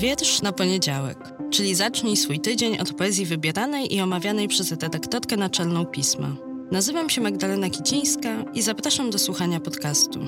Wiersz na poniedziałek, czyli zacznij swój tydzień od poezji wybieranej i omawianej przez redaktorkę naczelną pisma. Nazywam się Magdalena Kicińska i zapraszam do słuchania podcastu.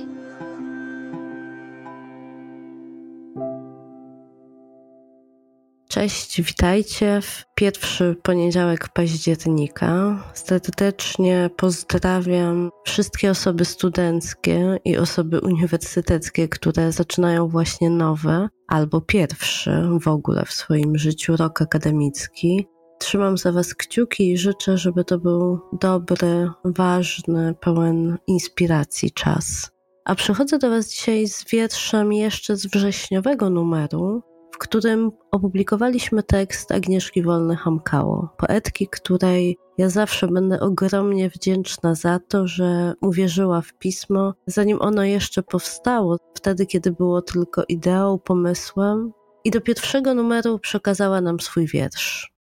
Cześć, witajcie w pierwszy poniedziałek października. Serdecznie pozdrawiam wszystkie osoby studenckie i osoby uniwersyteckie, które zaczynają właśnie nowe albo pierwszy w ogóle w swoim życiu rok akademicki. Trzymam za Was kciuki i życzę, żeby to był dobry, ważny, pełen inspiracji czas. A przychodzę do Was dzisiaj z wierszem jeszcze z wrześniowego numeru, którym opublikowaliśmy tekst Agnieszki Wolny-Hamkało, poetki, której ja zawsze będę ogromnie wdzięczna za to, że uwierzyła w pismo, zanim ono jeszcze powstało, wtedy, kiedy było tylko ideą, pomysłem, i do pierwszego numeru przekazała nam swój wiersz.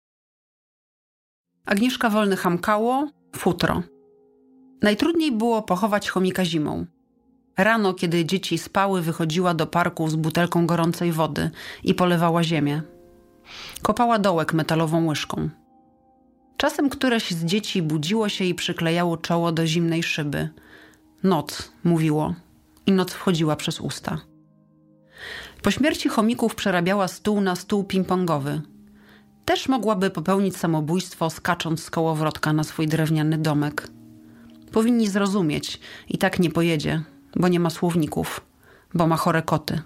Agnieszka Wolny-Hamkało, futro. Najtrudniej było pochować chomika zimą. Rano, kiedy dzieci spały, wychodziła do parku z butelką gorącej wody i polewała ziemię. Kopała dołek metalową łyżką. Czasem któreś z dzieci budziło się i przyklejało czoło do zimnej szyby. Noc, mówiło, i noc wchodziła przez usta. Po śmierci chomików przerabiała stół na stół ping-pongowy. Też mogłaby popełnić samobójstwo, skacząc z kołowrotka na swój drewniany domek. Powinni zrozumieć, i tak nie pojedzie, bo nie ma słowników, bo ma chore koty.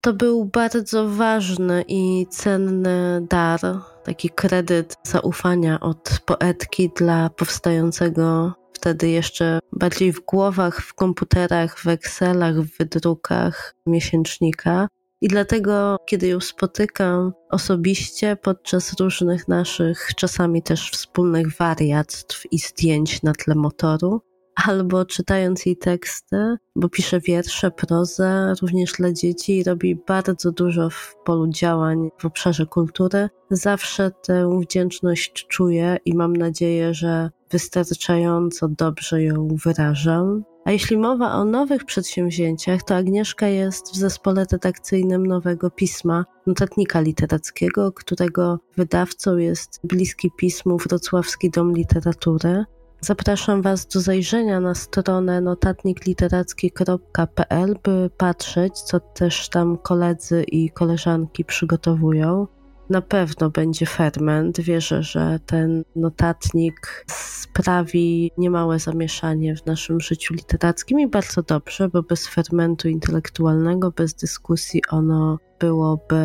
To był bardzo ważny i cenny dar, taki kredyt zaufania od poetki dla powstającego wtedy jeszcze bardziej w głowach, w komputerach, w Excelach, w wydrukach miesięcznika. I dlatego, kiedy ją spotykam osobiście podczas różnych naszych, czasami też wspólnych wariactw i zdjęć na tle motoru, albo czytając jej teksty, bo pisze wiersze, prozę również dla dzieci i robi bardzo dużo w polu działań w obszarze kultury. Zawsze tę wdzięczność czuję i mam nadzieję, że wystarczająco dobrze ją wyrażam. A jeśli mowa o nowych przedsięwzięciach, to Agnieszka jest w zespole redakcyjnym nowego pisma, notatnika literackiego, którego wydawcą jest bliski pismu Wrocławski Dom Literatury. Zapraszam Was do zajrzenia na stronę notatnikliteracki.pl, by patrzeć, co też tam koledzy i koleżanki przygotowują. Na pewno będzie ferment. Wierzę, że ten notatnik sprawi niemałe zamieszanie w naszym życiu literackim i bardzo dobrze, bo bez fermentu intelektualnego, bez dyskusji ono byłoby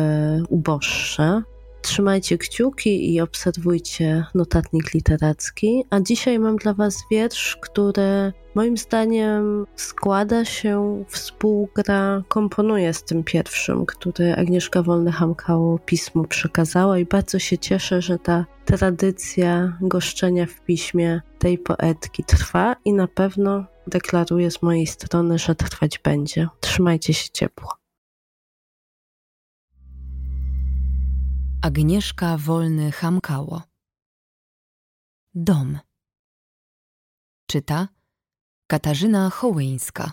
uboższe. Trzymajcie kciuki i obserwujcie notatnik literacki. A dzisiaj mam dla Was wiersz, który moim zdaniem składa się, współgra, komponuje z tym pierwszym, który Agnieszka Wolny-Hamkało pismu przekazała i bardzo się cieszę, że ta tradycja goszczenia w piśmie tej poetki trwa i na pewno deklaruję z mojej strony, że trwać będzie. Trzymajcie się ciepło. Agnieszka Wolny Hamkało. Dom. Czyta Katarzyna Hołyńska.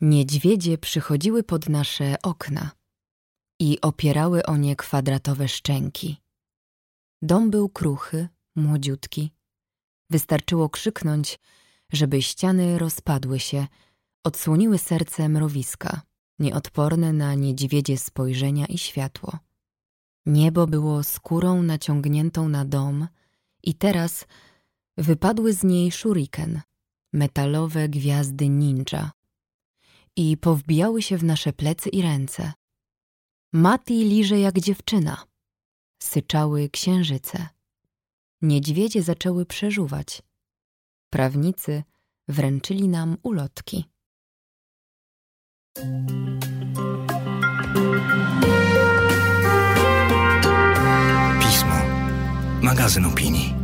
Niedźwiedzie przychodziły pod nasze okna i opierały o nie kwadratowe szczęki. Dom był kruchy, młodziutki. Wystarczyło krzyknąć, żeby ściany rozpadły się, odsłoniły serce mrowiska nieodporne na niedźwiedzie spojrzenia i światło. Niebo było skórą naciągniętą na dom i teraz wypadły z niej shuriken, metalowe gwiazdy ninja i powbijały się w nasze plecy i ręce. Mati liże jak dziewczyna. Syczały księżyce. Niedźwiedzie zaczęły przeżuwać. Prawnicy wręczyli nam ulotki. Pismo. Magazyn opinii.